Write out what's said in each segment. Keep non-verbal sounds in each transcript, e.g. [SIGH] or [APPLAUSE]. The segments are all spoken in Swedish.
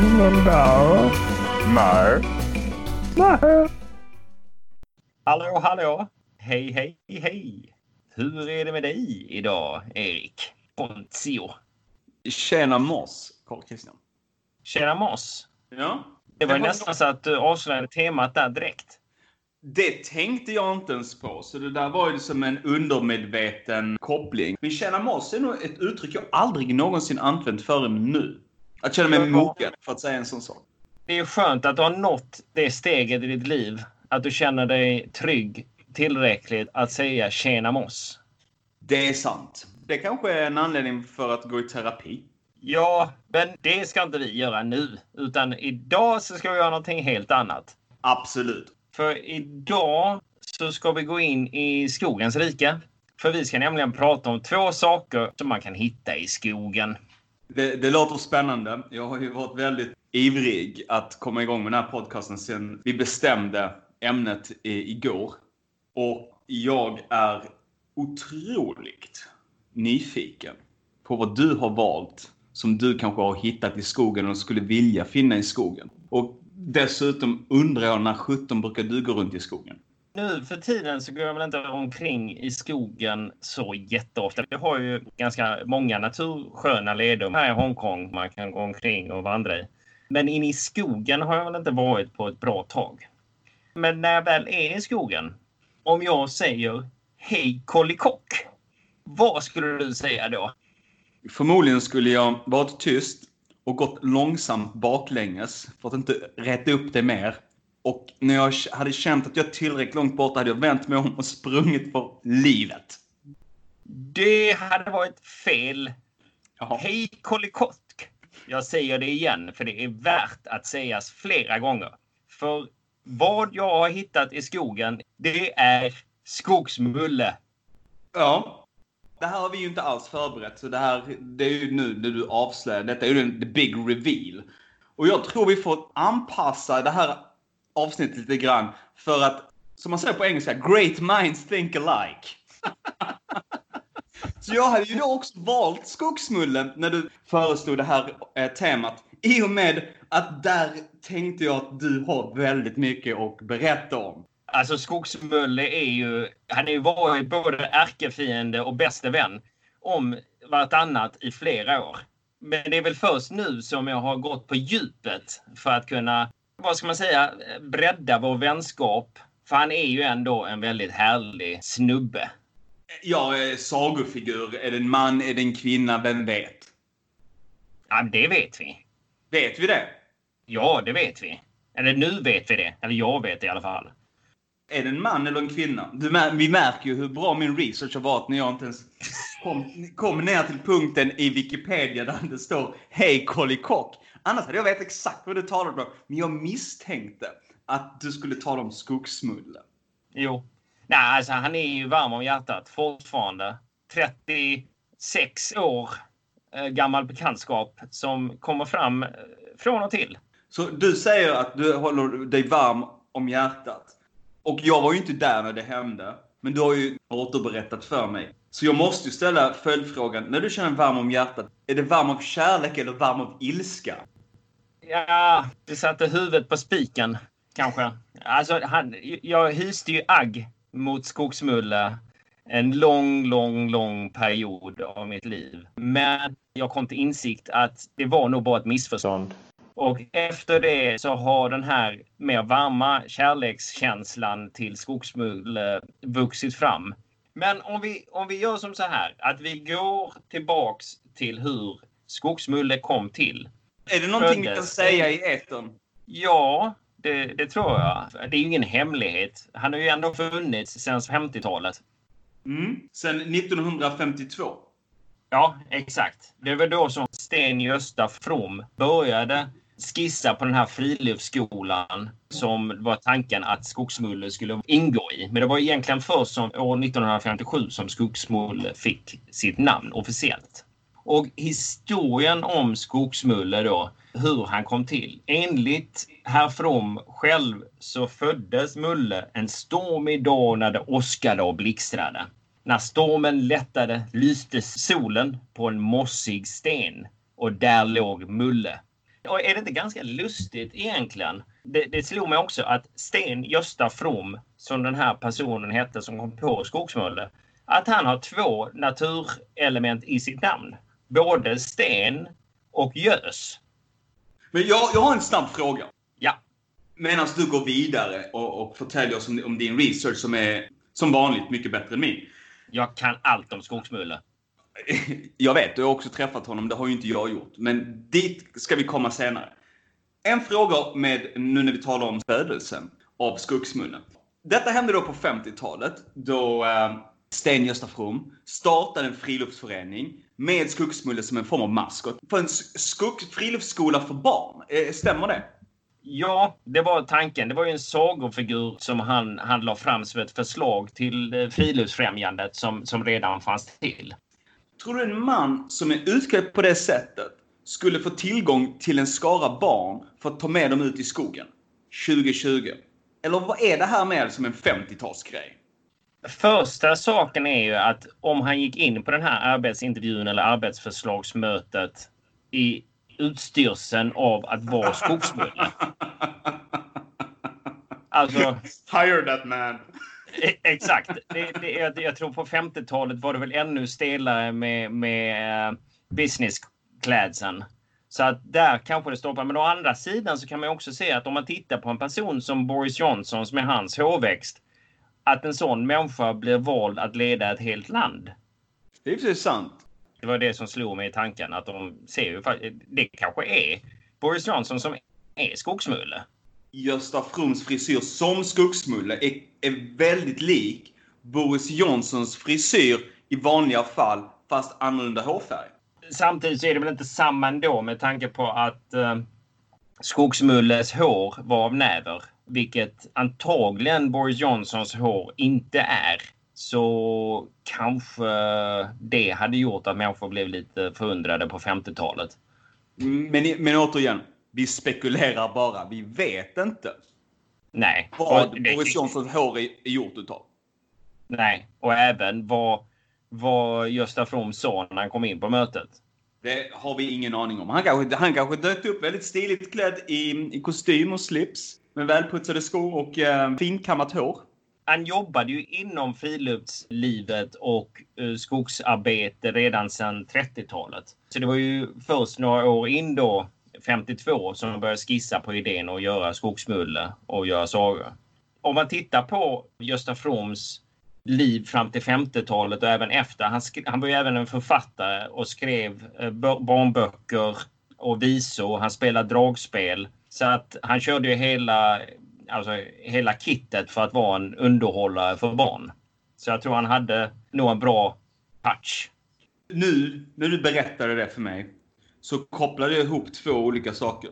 filmen där? Nej. Nej. Hallå, hallå! Hej, hej, hej! Hur är det med dig idag, Erik Pontio? Tjena Moss, Carl Christian. Tjena Moss! Ja. Det var Det var nästan så att du avslöjade temat där direkt. Det tänkte jag inte ens på, så det där var ju som en undermedveten koppling. Men tjena Moss är nog ett uttryck jag aldrig någonsin använt förrän nu. Att känna mig mogen, för att säga en sån sak. Det är skönt att du har nått det steget i ditt liv. Att du känner dig trygg tillräckligt att säga tjena moss. Det är sant. Det kanske är en anledning för att gå i terapi. Ja, men det ska inte vi göra nu. Utan idag så ska vi göra någonting helt annat. Absolut. För idag så ska vi gå in i skogens rike. För vi ska nämligen prata om två saker som man kan hitta i skogen. Det, det låter spännande. Jag har ju varit väldigt ivrig att komma igång med den här podcasten sen vi bestämde ämnet i, igår. Och jag är otroligt nyfiken på vad du har valt som du kanske har hittat i skogen och skulle vilja finna i skogen. Och dessutom undrar jag när 17 brukar du gå runt i skogen? Nu för tiden så går jag väl inte omkring i skogen så jätteofta. Vi har ju ganska många natursköna leder här i Hongkong man kan gå omkring och vandra i. Men in i skogen har jag väl inte varit på ett bra tag. Men när jag väl är i skogen, om jag säger Hej kollikock, vad skulle du säga då? Förmodligen skulle jag varit tyst och gått långsamt baklänges för att inte rätta upp det mer. Och när jag hade känt att jag är tillräckligt långt borta hade jag vänt mig om och sprungit för livet. Det hade varit fel. Jaha. Hej kollikock! Jag säger det igen, för det är värt att sägas flera gånger. För vad jag har hittat i skogen, det är skogsmulle. Ja. Det här har vi ju inte alls förberett, så det här det är ju nu när du avslöjar. Detta är ju den the big reveal. Och jag tror vi får anpassa det här avsnittet lite grann för att, som man säger på engelska, great minds think alike. [LAUGHS] Så jag hade ju då också valt skogsmullen när du föreslog det här eh, temat. I och med att där tänkte jag att du har väldigt mycket att berätta om. Alltså skogsmulle är ju, han har ju varit både ärkefiende och bäste vän om vartannat i flera år. Men det är väl först nu som jag har gått på djupet för att kunna, vad ska man säga, bredda vår vänskap. För han är ju ändå en väldigt härlig snubbe. Ja, eh, sagofigur. Är det en man? Är det en kvinna? Vem vet? Ja, det vet vi. Vet vi det? Ja, det vet vi. Eller nu vet vi det. Eller jag vet det i alla fall. Är det en man eller en kvinna? Du, vi märker ju hur bra min research har varit när jag inte ens kom, kom ner till punkten i Wikipedia där det står Hej kollikock. Annars hade jag vetat exakt vad du talade om. Men jag misstänkte att du skulle tala om skogsmulle. Jo. Nej, alltså han är ju varm om hjärtat fortfarande. 36 år eh, gammal bekantskap som kommer fram eh, från och till. Så du säger att du håller dig varm om hjärtat. Och jag var ju inte där när det hände. Men du har ju återberättat för mig. Så jag måste ju ställa följdfrågan. När du känner varm om hjärtat, är det varm av kärlek eller varm av ilska? Ja, det satte huvudet på spiken kanske. Alltså, han, jag hyste ju agg mot Skogsmulle en lång, lång, lång period av mitt liv. Men jag kom till insikt att det var nog bara ett missförstånd. Och efter det så har den här mer varma kärlekskänslan till Skogsmulle vuxit fram. Men om vi, om vi gör som så här, att vi går tillbaks till hur Skogsmulle kom till. Är det någonting vi kan säga i etern? Ja, det, det tror jag. Det är ju ingen hemlighet. Han har ju ändå funnits sedan 50-talet. Mm. Sen 1952. Ja, exakt. Det var då som Sten-Gösta From började skissa på den här friluftsskolan som var tanken att Skogsmulle skulle ingå i. Men det var egentligen först som år 1957 som Skogsmulle fick sitt namn officiellt. Och historien om Skogsmulle då, hur han kom till. Enligt herr From själv så föddes Mulle en stormig dag när det åskade och blixtrade. När stormen lättade lyste solen på en mossig sten och där låg Mulle. Och är det inte ganska lustigt egentligen? Det, det slog mig också att Sten Gösta From, som den här personen hette som kom på Skogsmulle, att han har två naturelement i sitt namn. Både sten och gös. Men jag, jag har en snabb fråga. Ja. Medan du går vidare och, och förtäljer oss om, om din research som är som vanligt mycket bättre än min. Jag kan allt om Skogsmulle. [LAUGHS] Jag vet, du har också träffat honom. Det har ju inte jag gjort. Men dit ska vi komma senare. En fråga med, nu när vi talar om födelsen av Skogsmunnen. Detta hände då på 50-talet då eh, Sten-Gösta From startade en friluftsförening med Skogsmulle som en form av maskot. För en skog, friluftsskola för barn. Eh, stämmer det? Ja, det var tanken. Det var ju en sagofigur som han, han la fram som ett förslag till eh, Friluftsfrämjandet som, som redan fanns till. Tror du en man som är utklädd på det sättet skulle få tillgång till en skara barn för att ta med dem ut i skogen 2020? Eller vad är det här med som en 50-talsgrej? Första saken är ju att om han gick in på den här arbetsintervjun eller arbetsförslagsmötet i utstyrseln av att vara skogsmulle. [LAUGHS] Alltså... Hire that man! [LAUGHS] Exakt. Det, det, jag, tror på 50-talet var det väl ännu stelare med, med uh, businessklädseln. Så att där kanske det stoppar. Men å andra sidan så kan man också se att om man tittar på en person som Boris Johnson som är hans hårväxt. Att en sån människa blir vald att leda ett helt land. Det är precis sant. Det var det som slog mig i tanken att de ser ju det kanske är Boris Johnson som är skogsmulle. Gösta Froms frisyr som skogsmulle är, är väldigt lik Boris Johnsons frisyr i vanliga fall fast annorlunda hårfärg. Samtidigt så är det väl inte samma ändå med tanke på att eh, Skogsmulles hår var av näver. Vilket antagligen Boris Johnsons hår inte är så kanske det hade gjort att människor blev lite förundrade på 50-talet. Men, men återigen, vi spekulerar bara. Vi vet inte. Nej. Vad Boris Johnsons hår är, gjort utav. Nej, och även vad, vad Gösta From sa när han kom in på mötet. Det har vi ingen aning om. Han kanske, han kanske dök upp väldigt stiligt klädd i, i kostym och slips. Med välputsade skor och eh, finkammat hår han jobbade ju inom friluftslivet och uh, skogsarbete redan sedan 30-talet. Så det var ju först några år in då, 52, som började skissa på idén att göra skogsmulle och göra sagor. Om man tittar på Gösta Froms liv fram till 50-talet och även efter. Han, han var ju även en författare och skrev eh, barnböcker och visor. Han spelade dragspel. Så att han körde ju hela alltså hela kittet för att vara en underhållare för barn. Så jag tror han hade nog en bra touch. Nu när du berättade det för mig så kopplade jag ihop två olika saker.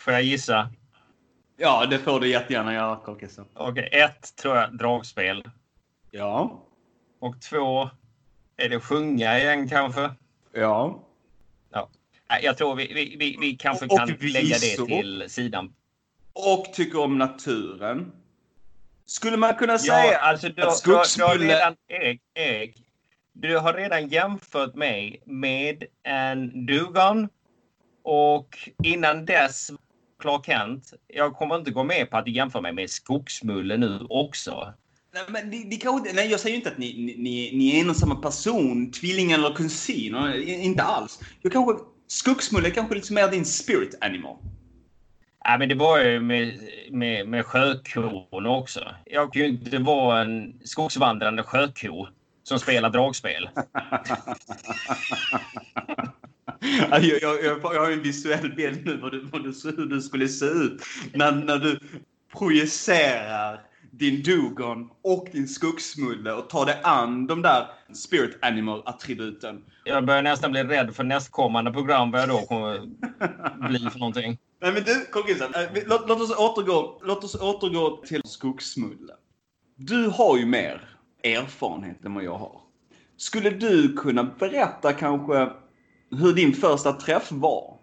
Får jag gissa? Ja, det får du jättegärna göra, Korkissa. Okej, okay, ett tror jag dragspel. Ja. Och två, är det sjunga igen kanske? Ja. Ja. Jag tror vi, vi, vi, vi kanske kan lägga det till sidan och tycker om naturen. Skulle man kunna säga ja, alltså du, att redan, Erik, Erik, du har redan jämfört mig med en dugon och innan dess Clark Kent. Jag kommer inte gå med på att du jämför mig med skogsmulle nu också. Nej, men det, det kanske, nej, jag säger inte att ni, ni, ni är en och samma person, tvilling eller kusin. Inte alls. Jag kanske, skogsmulle är kanske lite mer din spirit animal. Ja, men det var ju med, med, med sjökon också. Jag kan ju inte vara en skogsvandrande sjöko som spelar dragspel. jag, jag, jag, har en visuell bild nu vad du, vad du, hur du skulle se ut när, när du projicerar din Dugon och din Skogsmulle och tar dig an de där Spirit Animal-attributen. Jag börjar nästan bli rädd för nästkommande program vad jag då kommer bli för någonting. Nej men du, Carl äh, låt, låt, oss återgå, låt oss återgå till Skogsmulle. Du har ju mer erfarenhet än vad jag har. Skulle du kunna berätta kanske hur din första träff var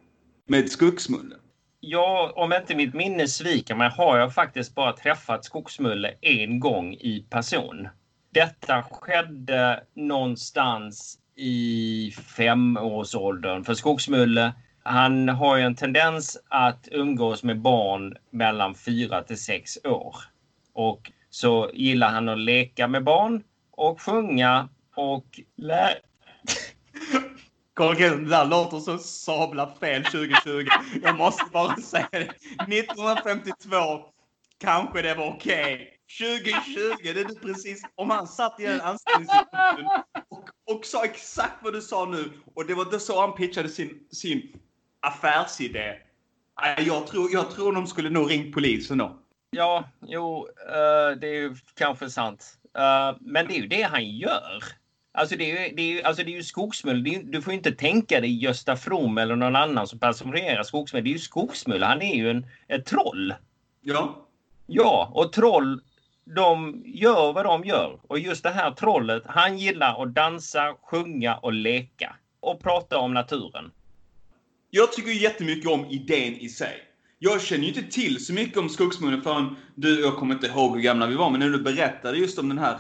med Skogsmulle? Ja, om inte mitt minne sviker mig har jag faktiskt bara träffat Skogsmulle en gång i person. Detta skedde någonstans i femårsåldern. För Skogsmulle Han har ju en tendens att umgås med barn mellan fyra till sex år. Och så gillar han att leka med barn och sjunga och lä... [LAUGHS] Carl det där låter så sabla fel 2020. Jag måste bara säga det. 1952 kanske det var okej. Okay. 2020, det är precis... Om han satt i en anställningssituation och, och sa exakt vad du sa nu och det var inte så han pitchade sin, sin affärsidé. Jag tror, jag tror de skulle nog ringt polisen då. Ja, jo, uh, det är ju kanske sant. Uh, men det är ju det han gör. Alltså det är ju, det är ju, alltså det är ju skogsmull. Är, du får ju inte tänka dig Gösta From eller någon annan som personerar skogsmull. Det är ju skogsmull. Han är ju en, ett troll. Ja. Ja, och troll de gör vad de gör. Och just det här trollet, han gillar att dansa, sjunga och leka. Och prata om naturen. Jag tycker jättemycket om idén i sig. Jag känner ju inte till så mycket om skogsmunnen förrän du, jag kommer inte ihåg hur gamla vi var, men när du berättade just om den här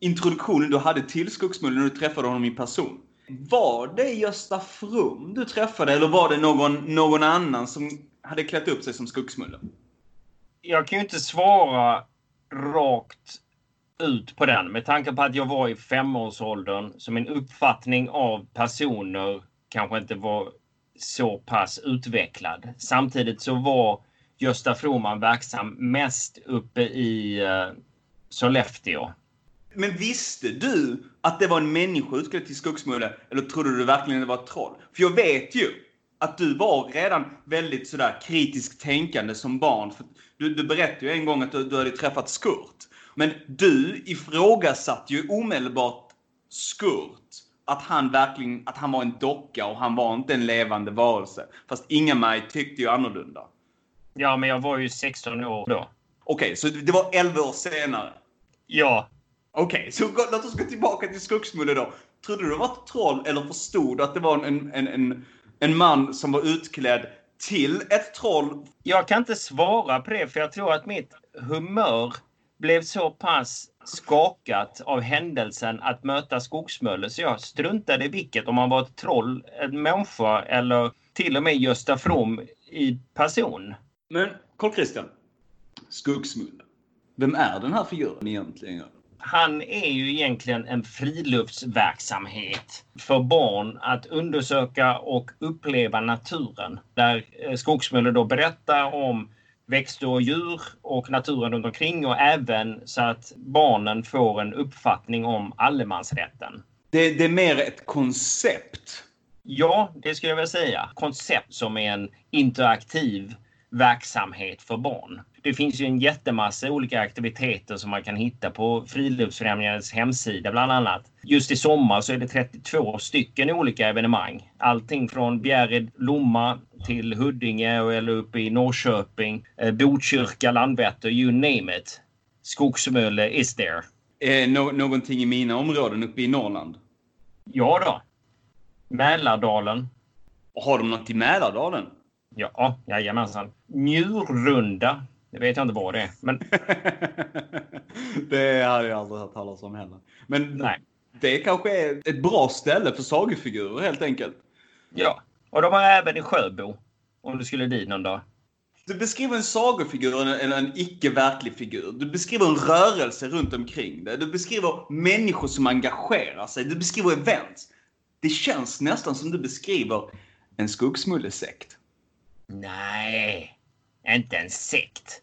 introduktionen du hade till skogsmullen när du träffade honom i person. Var det Gösta From du träffade eller var det någon, någon annan som hade klätt upp sig som skogsmulle? Jag kan ju inte svara rakt ut på den med tanke på att jag var i femårsåldern så min uppfattning av personer kanske inte var så pass utvecklad. Samtidigt så var Gösta Froman verksam mest uppe i uh, Sollefteå. Men visste du att det var en människa utklädd till skogsmulle eller trodde du verkligen det var ett troll? För jag vet ju att du var redan väldigt sådär kritiskt tänkande som barn. För du, du berättade ju en gång att du, du hade träffat Skurt. Men du ifrågasatte ju omedelbart Skurt att han verkligen att han var en docka och han var inte en levande varelse. Fast Inga-Maj tyckte ju annorlunda. Ja, men jag var ju 16 år då. Okej, okay, så det var 11 år senare? Ja. Okej, okay, så låt oss gå tillbaka till Skogsmulle då. Trodde du det var ett troll eller förstod du att det var en, en, en, en man som var utklädd till ett troll? Jag kan inte svara på det för jag tror att mitt humör blev så pass skakat av händelsen att möta Skogsmulle så jag struntade i vilket, om han var ett troll, en människa eller till och med Gösta From i person. Men Carl Christian, Skogsmulle. Vem är den här figuren egentligen? Han är ju egentligen en friluftsverksamhet för barn att undersöka och uppleva naturen. Där eh, Skogsmulle då berättar om växter och djur och naturen runt omkring och även så att barnen får en uppfattning om allemansrätten. Det, det är mer ett koncept? Ja, det skulle jag vilja säga. Koncept som är en interaktiv verksamhet för barn. Det finns ju en jättemassa olika aktiviteter som man kan hitta på Friluftsfrämjandets hemsida bland annat. Just i sommar så är det 32 stycken olika evenemang. Allting från Bjärred, Lomma till Huddinge eller uppe i Norrköping, eh, Botkyrka, Landvetter, you name it. Skogsmölle is there. Eh, no någonting i mina områden uppe i Norrland? Ja då. Mälardalen. Har de något i Mälardalen? Ja, jajamensan. Njurrunda. Det vet jag inte vad det är. Men... [LAUGHS] det hade jag aldrig hört talas om heller. Men Nej. det kanske är ett bra ställe för sagofigurer helt enkelt. Ja, och de har även i Sjöbo. Om du skulle dit någon dag. Du beskriver en sagofigur eller en icke-verklig figur. Du beskriver en rörelse runt omkring det. Du beskriver människor som engagerar sig. Du beskriver event. Det känns nästan som du beskriver en skogsmullesekt. Nej, inte en sekt.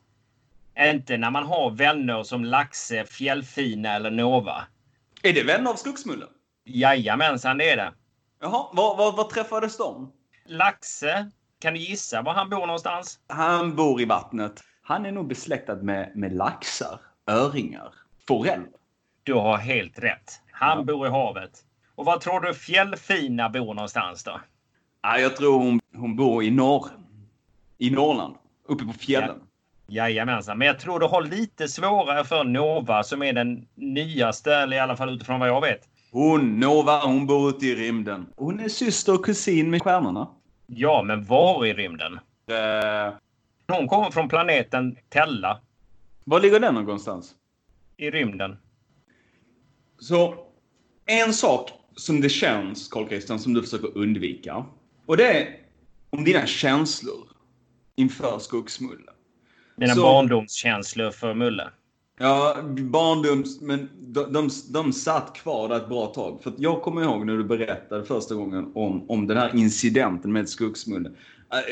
Inte när man har vänner som Laxe, Fjällfina eller Nova. Är det vänner av Skogsmullen? Jajamensan, det är det. Jaha, var, var, var träffades de? Laxe, kan du gissa var han bor någonstans? Han bor i vattnet. Han är nog besläktad med, med laxar, öringar, forell. Du har helt rätt. Han ja. bor i havet. Och var tror du Fjällfina bor någonstans då? Ja, jag tror hon, hon bor i norr i Norrland, uppe på fjällen. Ja. Jajamensan, men jag tror du har lite svårare för Nova som är den nyaste, eller i alla fall utifrån vad jag vet. Hon, Nova, hon bor ute i rymden. Hon är syster och kusin med stjärnorna. Ja, men var i rymden? Uh... Hon kommer från planeten Tella. Var ligger den någonstans? I rymden. Så, en sak som det känns, Carl Christian, som du försöker undvika. Och det är om dina känslor inför Skogsmulle. Dina Så- barndomskänslor för Mulle. Ja, barndoms... Men de, de, de satt kvar där ett bra tag. För att jag kommer ihåg när du berättade första gången om, om den här incidenten med Skogsmulle.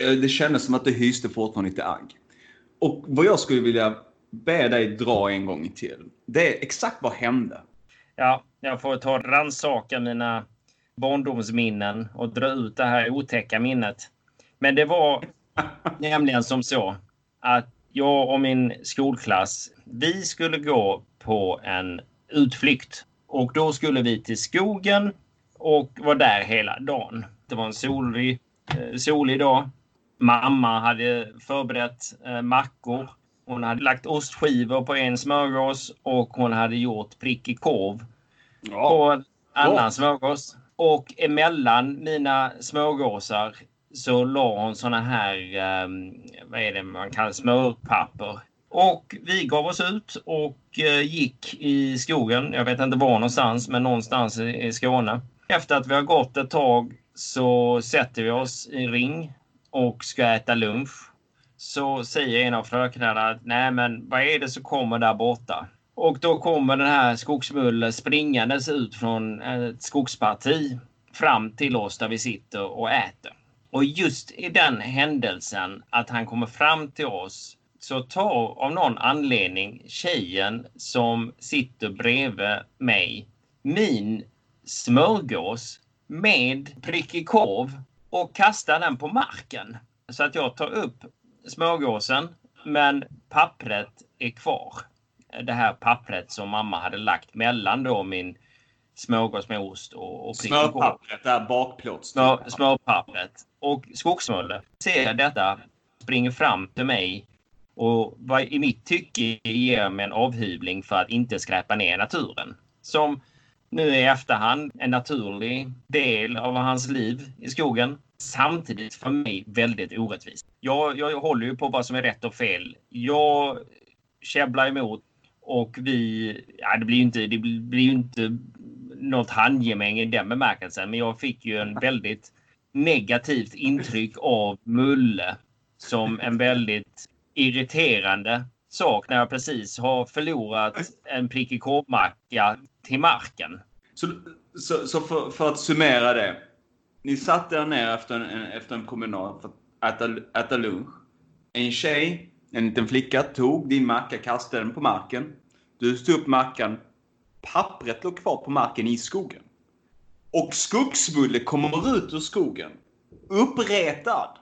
Eh, Det kändes som att du hyste fortfarande lite agg. Och vad jag skulle vilja be dig dra en gång till. Det är exakt vad hände. Ja, jag får ta och rannsaka mina barndomsminnen och dra ut det här otäcka minnet. Men det var [LAUGHS] nämligen som så att jag och min skolklass, vi skulle gå på en utflykt. Och då skulle vi till skogen och var där hela dagen. Det var en solig, eh, solig dag. Mamma hade förberett eh, mackor. Hon hade lagt ostskivor på en smörgås och hon hade gjort prickig korv på en annan smörgås. Och emellan mina smörgåsar så la hon såna här, ehm, vad är det man kallar smörpapper. Och vi gav oss ut och eh, gick i skogen. Jag vet inte var någonstans, men någonstans i, i Skåne. Efter att vi har gått ett tag så sätter vi oss i ring och ska äta lunch. Så säger en av fröknarna att nej men vad är det som kommer där borta? Och då kommer den här skogsmullen springandes ut från ett skogsparti fram till oss där vi sitter och äter. Och just i den händelsen att han kommer fram till oss så tar av någon anledning tjejen som sitter bredvid mig min smörgås med prickig korv och kastar den på marken. Så att jag tar upp smörgåsen men pappret är kvar. Det här pappret som mamma hade lagt mellan då min smörgås med ost och, och. Smörpappret, det här bakplåts. Smör, smörpappret. Och Skogsmulle ser detta, springer fram till mig och vad i mitt tycke ger mig en avhyvling för att inte skräpa ner naturen. Som nu i efterhand en naturlig del av hans liv i skogen. Samtidigt för mig väldigt orättvist. Jag, jag håller ju på vad som är rätt och fel. Jag käbblar emot och vi, ja det blir ju inte, det blir inte något handgemäng i den bemärkelsen. Men jag fick ju en [LAUGHS] väldigt negativt intryck av Mulle som en väldigt irriterande sak när jag precis har förlorat en prickig korvmacka till marken. Så, så, så för, för att summera det. Ni satt där ner efter en, en, efter en promenad för att äta, äta lunch. En tjej, en liten flicka, tog din macka, kastade den på marken. Du stod upp mackan. Pappret låg kvar på marken i skogen. Och Skogsmulle kommer ut ur skogen. Uppretad.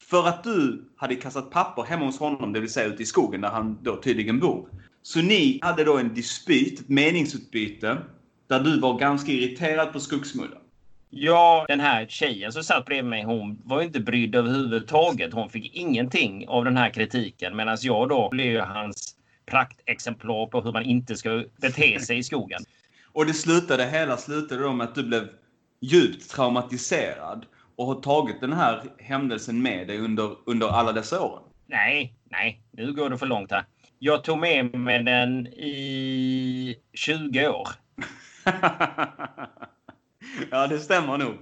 För att du hade kastat papper hemma hos honom, det vill säga ute i skogen där han då tydligen bor. Så ni hade då en dispyt, ett meningsutbyte, där du var ganska irriterad på Skogsmulle. Ja, den här tjejen som satt bredvid mig, hon var ju inte brydd överhuvudtaget. Hon fick ingenting av den här kritiken. Medan jag då blev hans praktexemplar på hur man inte ska bete [LAUGHS] sig i skogen. Och det slutade, hela slutade då med att du blev djupt traumatiserad och har tagit den här händelsen med dig under, under alla dessa åren. Nej, nej, nu går det för långt här. Jag tog med mig den i 20 år. [LAUGHS] ja, det stämmer nog.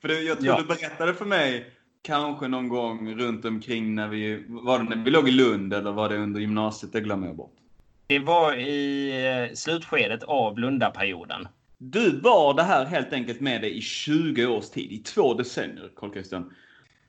För det, jag tror Ja. du berättade för mig kanske någon gång runt omkring när vi, var det när vi låg i Lund eller var det under gymnasiet? Det glömmer jag bort. Det var i eh, slutskedet av Lundaperioden. Du bar det här helt enkelt med dig i 20 års tid, i två decennier, Carl Christian.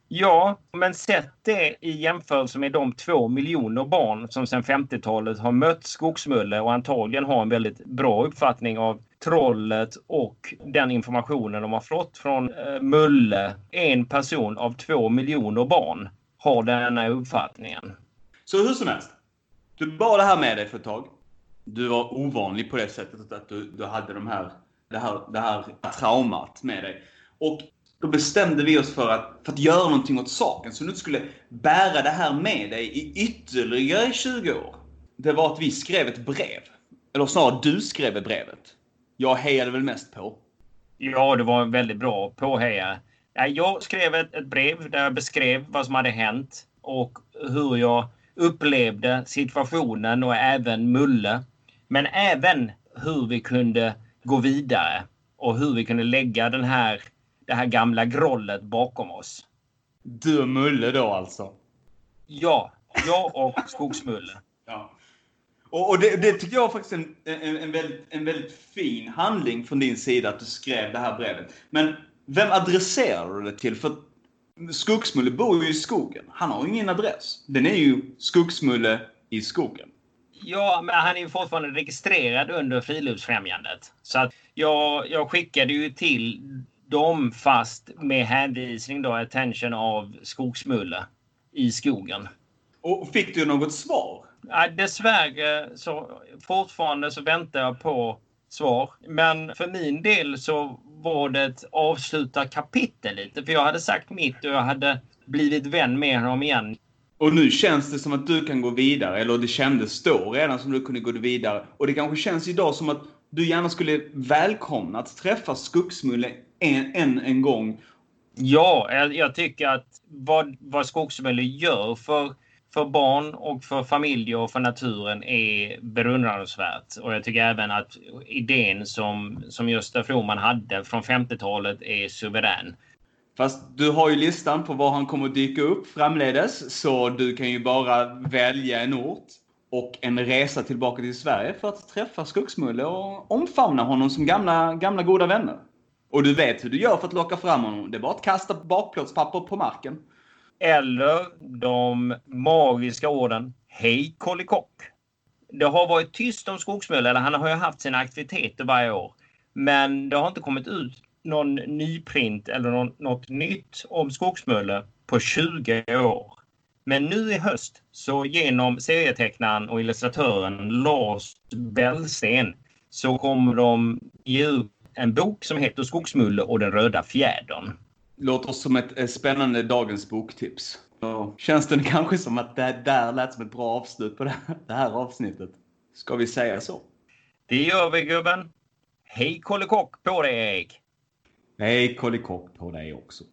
Ja, men sätt det i jämförelse med de två miljoner barn som sedan 50-talet har mött skogsmulle och antagligen har en väldigt bra uppfattning av trollet och den informationen de har fått från eh, Mulle. En person av två miljoner barn har denna uppfattningen. Så hur som helst. Du bar det här med dig för ett tag. Du var ovanlig på det sättet att du, du hade de här, det, här, det här traumat med dig. Och då bestämde vi oss för att, för att göra någonting åt saken. Så du inte skulle bära det här med dig i ytterligare 20 år. Det var att vi skrev ett brev. Eller snarare, du skrev brevet. Jag hejade väl mest på. Ja, det var en väldigt bra påheja. Ja, Jag skrev ett, ett brev där jag beskrev vad som hade hänt och hur jag upplevde situationen och även Mulle. Men även hur vi kunde gå vidare och hur vi kunde lägga den här, det här gamla grollet bakom oss. Du och Mulle då alltså? Ja, jag och Skogsmulle. Ja. Och, och det, det, tycker jag faktiskt är en, en, en, väldigt, en väldigt fin handling från din sida att du skrev det här brevet. Men vem adresserar du det till? För Skogsmulle bor ju i skogen. Han har ju ingen adress. Den är ju Skogsmulle i skogen. Ja, men han är ju fortfarande registrerad under Friluftsfrämjandet. Så att jag, jag skickade ju till dem fast med hänvisning då, attention av Skogsmulle i skogen. Och fick du något svar? Ja, dessvärre så fortfarande så väntar jag på svar. Men för min del så var det ett avslutat kapitel lite. För jag hade sagt mitt och jag hade blivit vän med honom igen. Och nu känns det som att du kan gå vidare, eller det kändes då redan som du kunde gå vidare. Och det kanske känns idag som att du gärna skulle välkomna att träffa Skogsmulle en, en, en gång. Ja, jag, jag tycker att vad, vad Skogsmulle gör för, för barn och för familjer och för naturen är beundransvärt. Och jag tycker även att idén som, som Gösta Froman hade från 50-talet är suverän. Fast du har ju listan på var han kommer att dyka upp framledes, så du kan ju bara välja en ort och en resa tillbaka till Sverige för att träffa Skogsmulle och omfamna honom som gamla, gamla goda vänner. Och du vet hur du gör för att locka fram honom. Det är bara att kasta bakplåtspapper på marken. Eller de magiska orden Hej Kolikock. Det har varit tyst om Skogsmulle, eller han har ju haft sina aktiviteter varje år. Men det har inte kommit ut någon nyprint eller någon, något nytt om Skogsmulle på 20 år. Men nu i höst så genom serietecknaren och illustratören Lars Bellsten så kommer de ge ut en bok som heter Skogsmulle och den röda fjädern. Låter som ett spännande dagens boktips. Så känns det kanske som att det där lät som ett bra avslut på det här avsnittet. Ska vi säga så? Det gör vi gubben. Hej kollikock på dig! Hej kollikock på dig också.